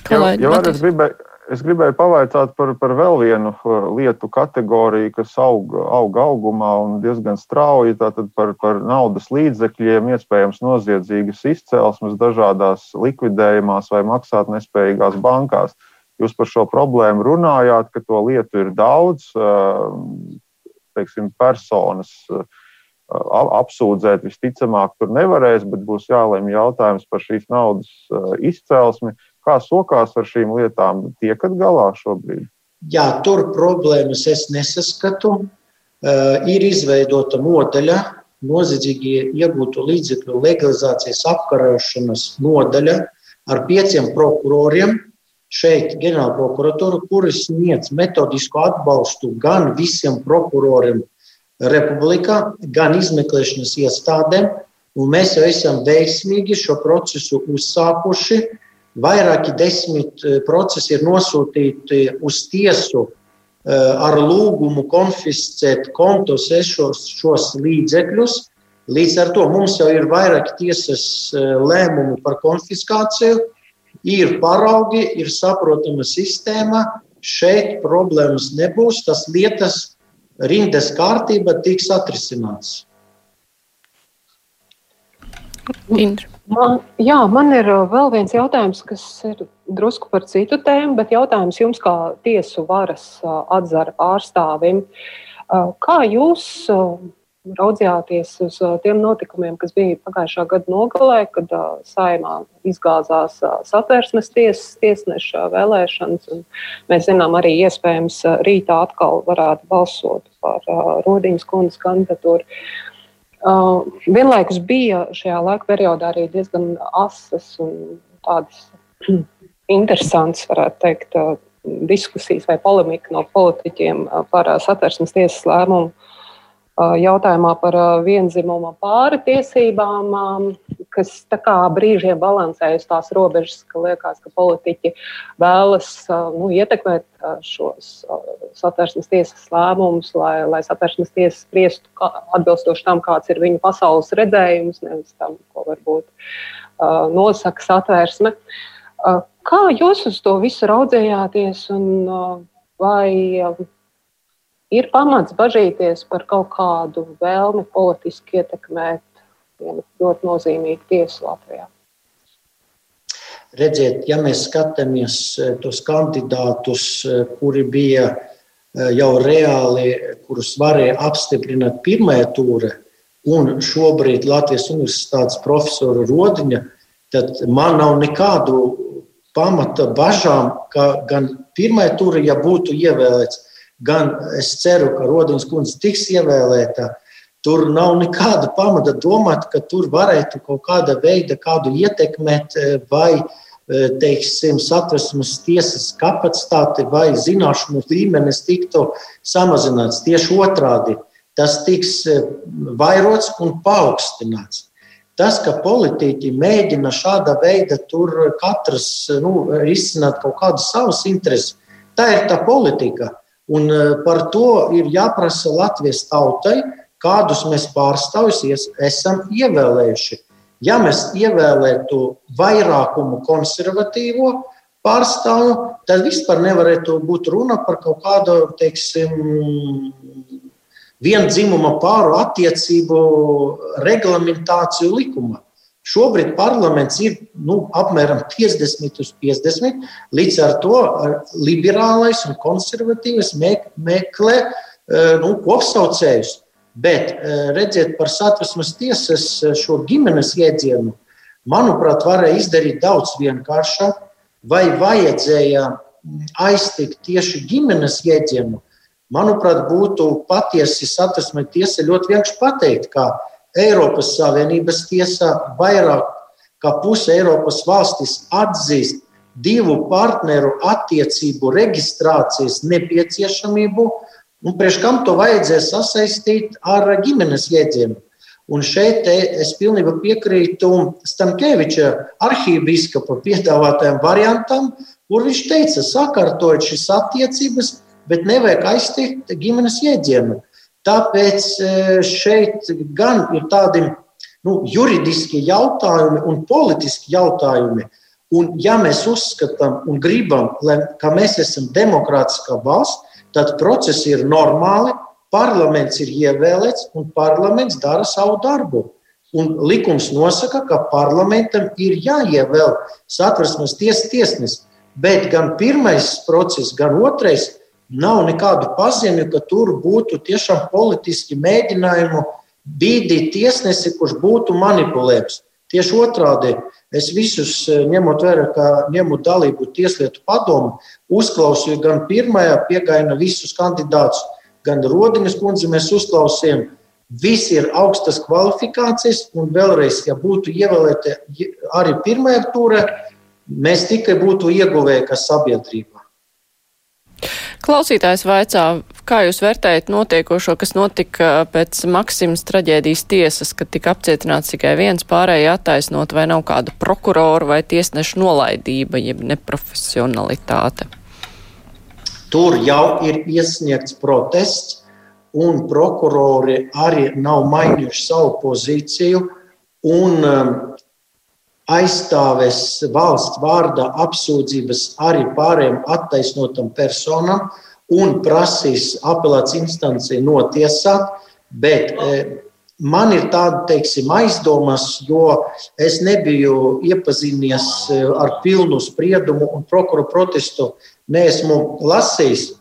Jā, ja es gribēju, Es gribēju pavaicāt par, par vēl vienu uh, lietu kategoriju, kas aug, aug augumā un diezgan strauji. Tātad par, par naudas līdzekļiem, iespējams, noziedzīgas izcelsmes dažādās likvidējumās vai maksātnespējīgās bankās. Jūs par šo problēmu runājāt, ka to lietu ir daudz, uh, teiksim, personas uh, apsūdzēt visticamāk tur nevarēs, bet būs jālemj jautājums par šīs naudas izcelsmi. Kā sokās ar šīm lietām? Tiekat galā šobrīd?
Jā, tur problēmas es nesaskatu. Uh, ir izveidota nodaļa, noziedzīgi iegūtu līdzekļu legalizācijas apkarošanas nodaļa ar pieciem prokuroriem. Šeit ģenerāla prokuratūra, kuras sniedz metodisku atbalstu gan visiem prokuroriem republikā, gan izmeklēšanas iestādēm. Un mēs jau esam veiksmīgi šo procesu uzsākuši. Vairāki desmit eh, procesi ir nosūtīti uz tiesu eh, ar lūgumu konfiscēt kontos šos, šos līdzekļus. Līdz ar to mums jau ir vairāki tiesas eh, lēmumi par konfiskāciju, ir paraugi, ir saprotama sistēma. Šeit problēmas nebūs, tas lietas rindas kārtība tiks atrisināts.
Indra. Man, jā, man ir uh, vēl viens jautājums, kas ir drusku par citu tēmu, bet jautājums jums, kā tiesu varas uh, atzara pārstāvim. Uh, kā jūs raudzījāties uz tiem notikumiem, kas bija pagājušā gada nogalē, kad saimā izgāzās satversmes tiesas tiesneša vēlēšanas? Mēs zinām, arī iespējams rītā atkal varētu balsot par Rodiņas kundas kandidatūru. Uh, vienlaikus bija šajā laika periodā arī diezgan asas un tādas interesantas, varētu teikt, uh, diskusijas vai polemika no politiķiem uh, par satversmes tiesas lēmumu jautājumā par vienzimuma pāri tiesībām, kas brīžiem balansē uz tās robežas, ka liekas, ka politiķi vēlas nu, ietekmēt šos satversmes tiesas lēmumus, lai, lai satversmes tiesa spriestu atbilstoši tam, kāds ir viņu pasaules redzējums, nevis tam, ko varbūt nosaka satversme. Kā jūs uz to visu raudzījāties un vai ir pamats bažīties par kaut kādu vēlmi politiski ietekmēt vienu ļoti nozīmīgu tiesu Latvijā.
Redziet, ja mēs skatāmies eh, tos kandidātus, eh, kuri bija eh, jau reāli, kurus varēja apstiprināt pirmajā tūrē, un šobrīd Latvijas Universitātes profesora Rodiņa, tad man nav nekādu pamata bažām, ka gan pirmajā tūrē, ja būtu ievēlēts, gan es ceru, ka Rodiņas kundze tiks ievēlēta, Tur nav nekāda pamata domāt, ka tur varētu kaut kāda veida kādu ietekmēt vai teiksim, satversmes tiesas kapacitāti vai zināšanu līmenis tiktu samazināts. Tieši otrādi tas tiks vairots un paaugstināts. Tas, ka politiķi mēģina šāda veida tur katrs nu, izcināt kaut kādas savas intereses, tā ir tā politika. Un par to ir jāprasa Latvijas tautai, kādus mēs pārstāvjus esam ievēlējuši. Ja mēs ievēlētu vairākumu konservatīvo pārstāvu, tad vispār nevarētu būt runa par kaut kādu, teiksim, vienzimuma pāru attiecību reglamentāciju likumā. Šobrīd parlaments ir nu, apmēram 50 uz 50. Līdz ar to liberālais un konservatīvs meklē e, nu, kopsaucējus. Bet e, redziet, par satversmes tiesas e, šo ģimenes jēdzienu, manuprāt, varēja izdarīt daudz vienkāršāk, vai vajadzēja aiztikt tieši ģimenes jēdzienu, Manuprāt, būtu patiesi satversme tiesa ļoti vienkārši pateikt, ka Eiropas Savienības tiesā vairāk kā puse Eiropas valstis atzīst divu partneru attiecību reģistrācijas nepieciešamību, un priekš kam to vajadzēja sasaistīt ar ģimenes jēdzienu. Un šeit es pilnībā piekrītu Stankēviča arhīvbiskapa piedāvātajam variantam, kur viņš teica, sakārtojot šīs attiecības, bet nevajag aiztikt ģimenes jēdzienu. Tāpēc e, šeit gan ir tādi nu, juridiski jautājumi un politiski jautājumi. Un, ja mēs uzskatām un gribam, lai, ka mēs esam demokrātiskā valsts, tad procesi ir normāli, parlaments ir ievēlēts un parlaments dara savu darbu. Un likums nosaka, ka parlamentam ir jāievēl satversmes tiesas tiesnesis. Bet gan pirmais process, gan otrais Nav nekādu paziņu, ka tur būtu tiešām politiski mēģinājumi bīdīt tiesnesi, kurš būtu manipulējams. Tieši otrādi, es visus eh, ņemot vērā, ka ņemu dalību Tieslietu padomu, uzklausīju gan pirmajā, piegaina visus kandidātus, gan Rodiņas kundzi mēs uzklausījām. Visi ir augstas kvalifikācijas, un vēlreiz, ja būtu ievēlēti arī pirmajā turē, mēs tikai būtu ieguvēji kā sabiedrība.
Klausītājs vaicā, kā jūs vērtējat notiekošo, kas notika pēc Maksimas traģēdijas tiesas, kad tika apcietināts tikai viens pārējie attaisnot, vai nav kāda prokurora vai tiesneša nolaidība, jeb neprofesionalitāte?
Tur jau ir iesniegts protests, un prokurori arī nav mainījuši savu pozīciju. Un, um, aizstāvēs valsts vārdā apsūdzības arī pārējiem attaisnotam personam un prasīs apelācijas instanci notiesāt, bet e, man ir tāda, teiksim, aizdomas, jo es nebiju iepazinies e, ar pilnu spriedumu un prokuroru protestu neesmu lasījis,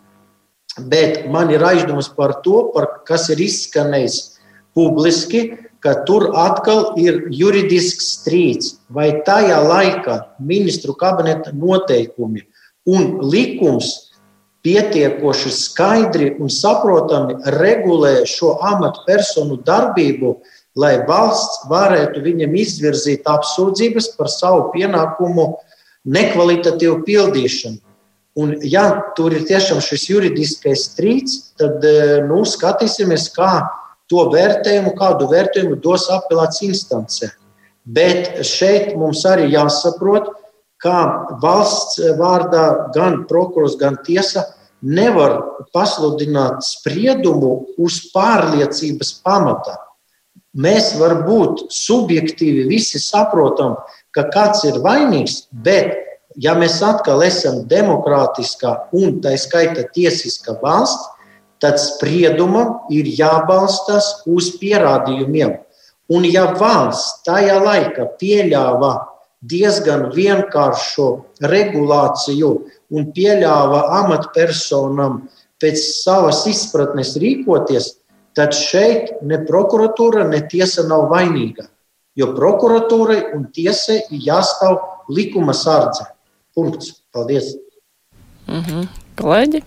bet man ir aizdomas par to, par kas ir izskanējis publiski, ka tur atkal ir juridisks strīds, vai tajā laikā ministru kabineta noteikumi un likums pietiekoši skaidri un saprotami regulē šo amatpersonu darbību, lai valsts varētu viņam izvirzīt apsūdzības par savu pienākumu nekvalitatīvu pildīšanu. Un, ja tur ir tiešām šis juridiskais strīds, tad nu, skatīsimies, kā to vērtējumu, kādu vērtējumu dos apelācijas instance. Bet šeit mums arī jāsaprot, ka valsts vārdā gan prokurors, gan tiesa nevar pasludināt spriedumu uz pārliecības pamata. Mēs varbūt subjektīvi visi saprotam, ka kāds ir vainīgs, bet ja mēs atkal esam demokrātiskā un tā skaita tiesiska valsts, tad spriedumam ir jābalstās uz pierādījumiem. Un ja valsts tajā laikā pieļāva diezgan vienkāršu regulāciju un pieļāva amatpersonam pēc savas izpratnes rīkoties, tad šeit ne prokuratūra, ne tiesa nav vainīga. Jo prokuratūrai un tiesai ir jāstāv likuma sārdze. Punkts. Paldies!
Mm -hmm. Kolēģi?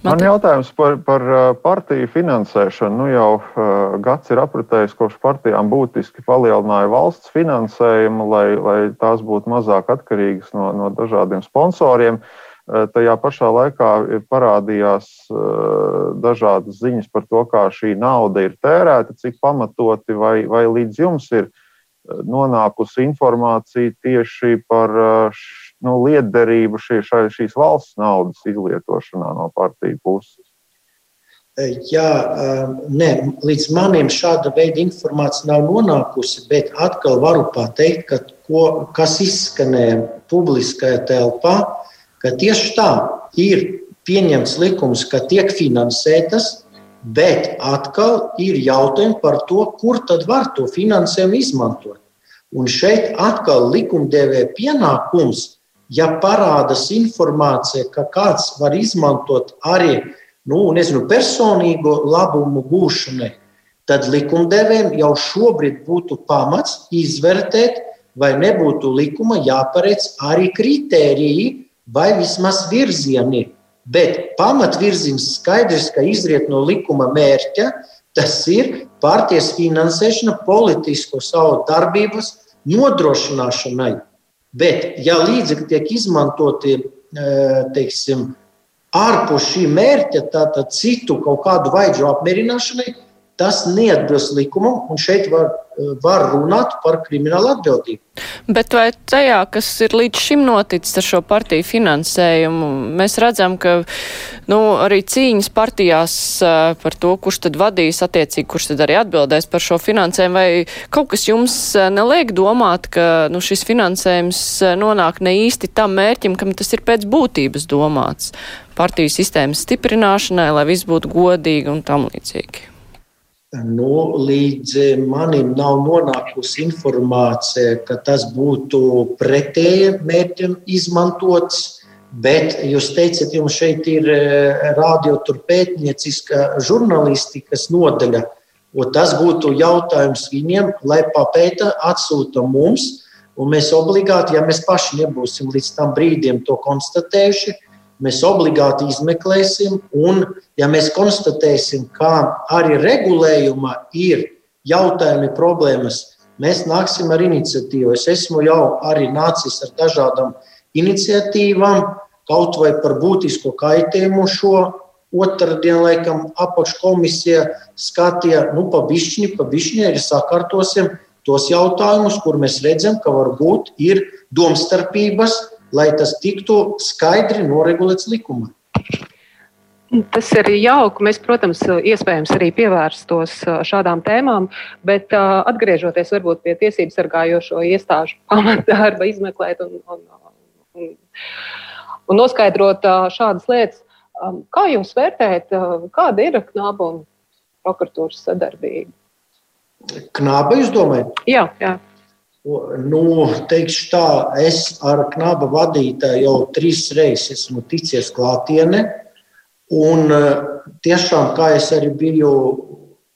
Man jautājums par, par partiju finansēšanu. Nu jau uh, gads ir apritējis, kopš partijām būtiski palielināja valsts finansējumu, lai, lai tās būtu mazāk atkarīgas no, no dažādiem sponsoriem. Uh, tajā pašā laikā parādījās uh, dažādas ziņas par to, kā šī nauda ir tērēta, cik pamatoti vai, vai līdz jums ir nonākusi informācija tieši par nu, lietderību šie, šai, šīs valsts naudas izlietošanā no partiju puses?
Jā, nē, līdz manim šāda veida informācija nav nonākusi, bet atkal varu pateikt, ka ko, kas izskanēja publiskajā telpā, ka tieši tā ir pieņemts likums, ka tiek finansētas, bet atkal ir jautājumi par to, kur tad var to finansējumu izmantot. Un šeit atkal likumdevēja pienākums ja parādās informācija, ka kāds var izmantot arī nu, nezinu, personīgo labumu gūšanai, tad likumdevējiem jau šobrīd būtu pamats izvērtēt, vai nebūtu likuma jāparedz arī kritēriji vai vismaz virzieni. Bet pamatvirziens skaidrs, ka izriet no likuma mērķa, tas ir partijas finansēšana politisko savu darbības nodrošināšanai. Bet, ja līdzekļi tiek izmantoti teiksim, ārpus šī mērķa, tātad citu kaut kādu vajadzību apmierināšanai, tas neatbilst likumam, un šeit var, var runāt par kriminālu atbildību.
Bet vai tajā, kas ir līdz šim noticis ar šo partiju finansējumu, mēs redzam, ka nu, arī cīņas partijās par to, kurš tad vadīs attiecīgi, kurš tad arī atbildēs par šo finansējumu, vai kaut kas jums neliek domāt, ka nu, šis finansējums nonāk ne īsti tam mērķim, kam tas ir pēc būtības domāts partiju sistēmas stiprināšanai, lai viss būtu godīgi un tam līdzīgi?
Nu, līdz manim nav nonākusi informācija, ka tas būtu pretēji mērķim izmantots. Bet jūs teicat, jums šeit ir eh, radio pētnieciska žurnālistikas nodaļa. Tas būtu jautājums viņiem, lai papēta, atsūta mums. Mēs obligāti, ja mēs paši nebūsim līdz tam brīdim to konstatējuši, mēs obligāti izmeklēsim, un, ja mēs konstatēsim, ka arī regulējumā ir jautājumi, problēmas, mēs nāksim ar iniciatīvu. Es esmu jau arī nācis ar dažādām iniciatīvām, kaut vai par būtisko kaitējumu šo otrdienu, laikam, apakškomisija skatīja, nu, pa bišķiņi, pa bišķiņi arī sakārtosim tos jautājumus, kur mēs redzam, ka varbūt ir domstarpības lai tas tiktu skaidri noregulēts likumā.
Tas ir jauki. Mēs, protams, iespējams arī pievērstos šādām tēmām, bet atgriežoties varbūt pie tiesību sargājošo iestāžu pamatdarba, izmeklēt un, un, un, un noskaidrot šādas lietas. Kā jūs vērtējat, kāda ir knāba un prokuratūras sadarbība?
Knāba, jūs domājat?
Jā, jā.
Nu, teikšu tā, es ar knaba vadītāju jau trīs reizes esmu ticies klātienē. Un eh, tiešām, kā es arī biju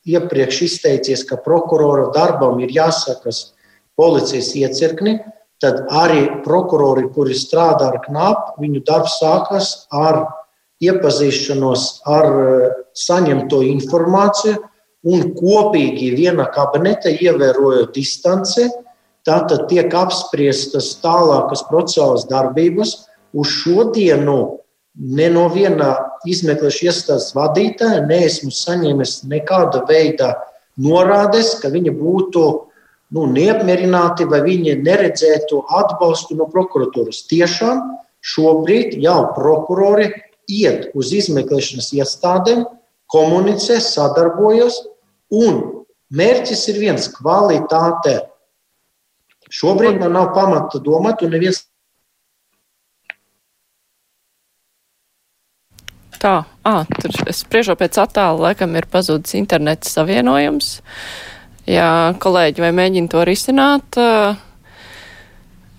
iepriekš izteicies, ka prokurora darbam ir jāsakas policijas iecirkni, tad arī prokurori, kuri strādā ar knapu, viņu darbs sākas ar iepazīšanos ar eh, saņemto informāciju un kopīgi viena kabineta ievērojot distanci Tātad tiek apspriestas tālākas procesuālas darbības. Uz šodienu ne no viena izmeklēšanas iestādes vadītāja neesmu saņēmis nekāda veida norādes, ka viņi būtu nu, neapmierināti vai viņi neredzētu atbalstu no prokuratūras. Tiešām šobrīd jau prokurori iet uz izmeklēšanas iestādēm, komunicē, sadarbojas, un mērķis ir viens - kvalitāte Šobrīd man nav pamata domāt, un neviens.
Tā, ah, tur es spriežu pēc attēla, laikam ir pazudis internets savienojums. Jā, kolēģi, vai mēģina to risināt?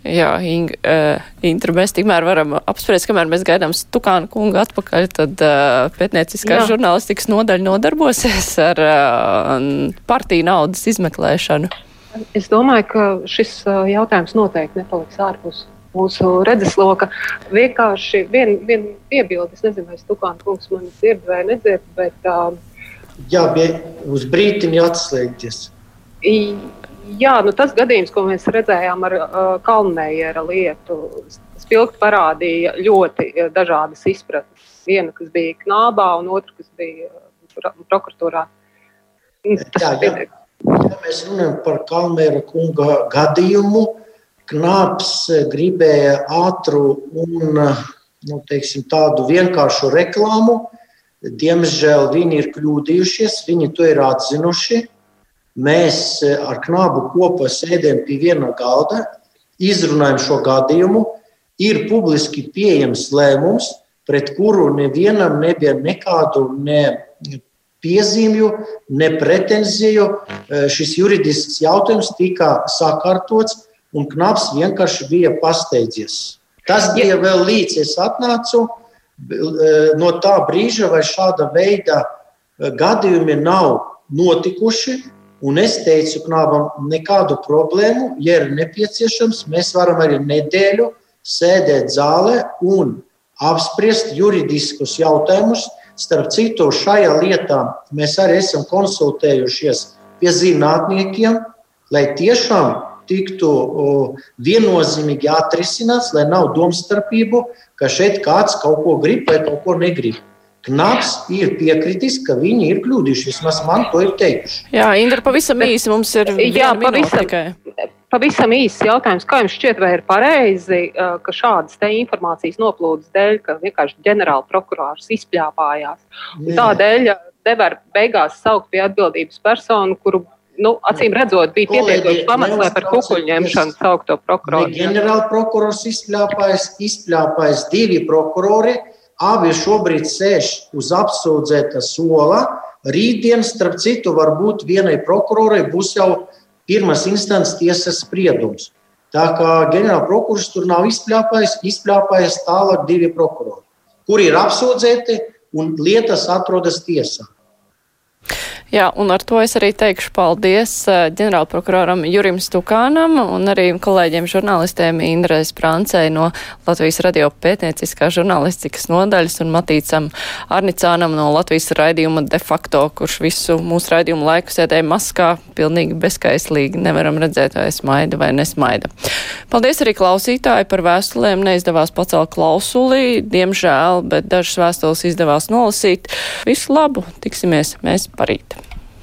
Jā, Ing, uh, Intra, mēs tikmēr varam apspriest, kamēr mēs gaidām Stukānu kungu atpakaļ, tad uh, pētnieciskā žurnālistikas nodaļa nodarbosies ar uh, partiju naudas izmeklēšanu.
Es domāju, ka šis jautājums noteikti nepaliks ārpus mūsu redzesloka. Vienkārši viena vien piebilde, es nezinu, vai Stukāna kungs mani dzird vai nedzird, bet. Uh,
Jā, bija uz brītiņu atslēgties.
Jā, nu tas gadījums, ko mēs redzējām ar uh, Kalnējera lietu, spilgti parādīja ļoti dažādas izpratnes. Viena, kas bija knābā, un otra, kas bija prokuratūrā.
Tas jā, jā. Ja mēs runājam par Kalnēra kunga gadījumu, Knāps gribēja ātru un nu, teiksim, tādu vienkāršu reklāmu. Diemžēl viņi ir kļūdījušies, viņi to ir atzinuši. Mēs ar knābu kopā sēdējam pie viena galda, izrunājam šo gadījumu. Ir publiski pieejams lēmums, pret kuru nevienam nebija nekādu ne piezīmju, ne pretenziju. Šis juridisks jautājums tika sakārtots un knaps vienkārši bija pasteidzies. Tas bija vēl līdz es atnācu. No tā brīža vai šāda veida gadījumi nav notikuši. Un es teicu, knabam, nekādu problēmu, ja ir nepieciešams, mēs varam arī nedēļu sēdēt zālē un apspriest juridiskus jautājumus. Starp citu, šajā lietā mēs arī esam konsultējušies pie zinātniekiem, lai tiešām tiktu viennozīmīgi atrisināts, lai nav domstarpību, ka šeit kāds kaut ko grib vai kaut ko negrib. Knaps ir piekritis, ka viņi ir kļūdījušies. Vismaz man to ir teikuši.
Jā, Indra, pavisam īsi mums ir jā, pavisam,
tikai. Pavisam īsts jautājums. Kā jums šķiet, vai ir pareizi, ka šādas informācijas noplūdes dēļ, ka vienkārši ģenerāla prokurors izpļāpājās? Tādēļ nevar beigās saukt pie atbildības personu, kuru nu, acīm redzot, bija pietiekoši pamats, lai par kukuļu ņemšanu saukto prokuroru.
Ģenerāla prokurors izpļāpājs, izpļāpājs divi prokurori, abi šobrīd sēž uz apsūdzēta sola. Rītdien, starp citu, varbūt vienai prokurorai būs jau pirmās instances tiesas spriedums. Tā kā ģenerāla prokurors tur nav izpļāpājis, izpļāpājis tālāk divi prokurori, kuri ir apsūdzēti un lietas atrodas tiesā.
Jā, un ar to es arī teikšu paldies eh, ģenerālprokuroram Jurim Stukānam un arī kolēģiem žurnālistiem Indrēs Prancei no Latvijas radio pētnieciskā žurnālistikas nodaļas un Matīcam Arnicānam no Latvijas raidījuma de facto, kurš visu mūsu raidījumu laiku sēdēja maskā, pilnīgi bezskaislīgi, nevaram redzēt, vai smaida vai nesmaida. Paldies arī klausītāji par vēstulēm, neizdevās pacelt klausuli, diemžēl, bet dažas vēstules izdevās nolasīt. Visu labu, tiksimies mēs parīt.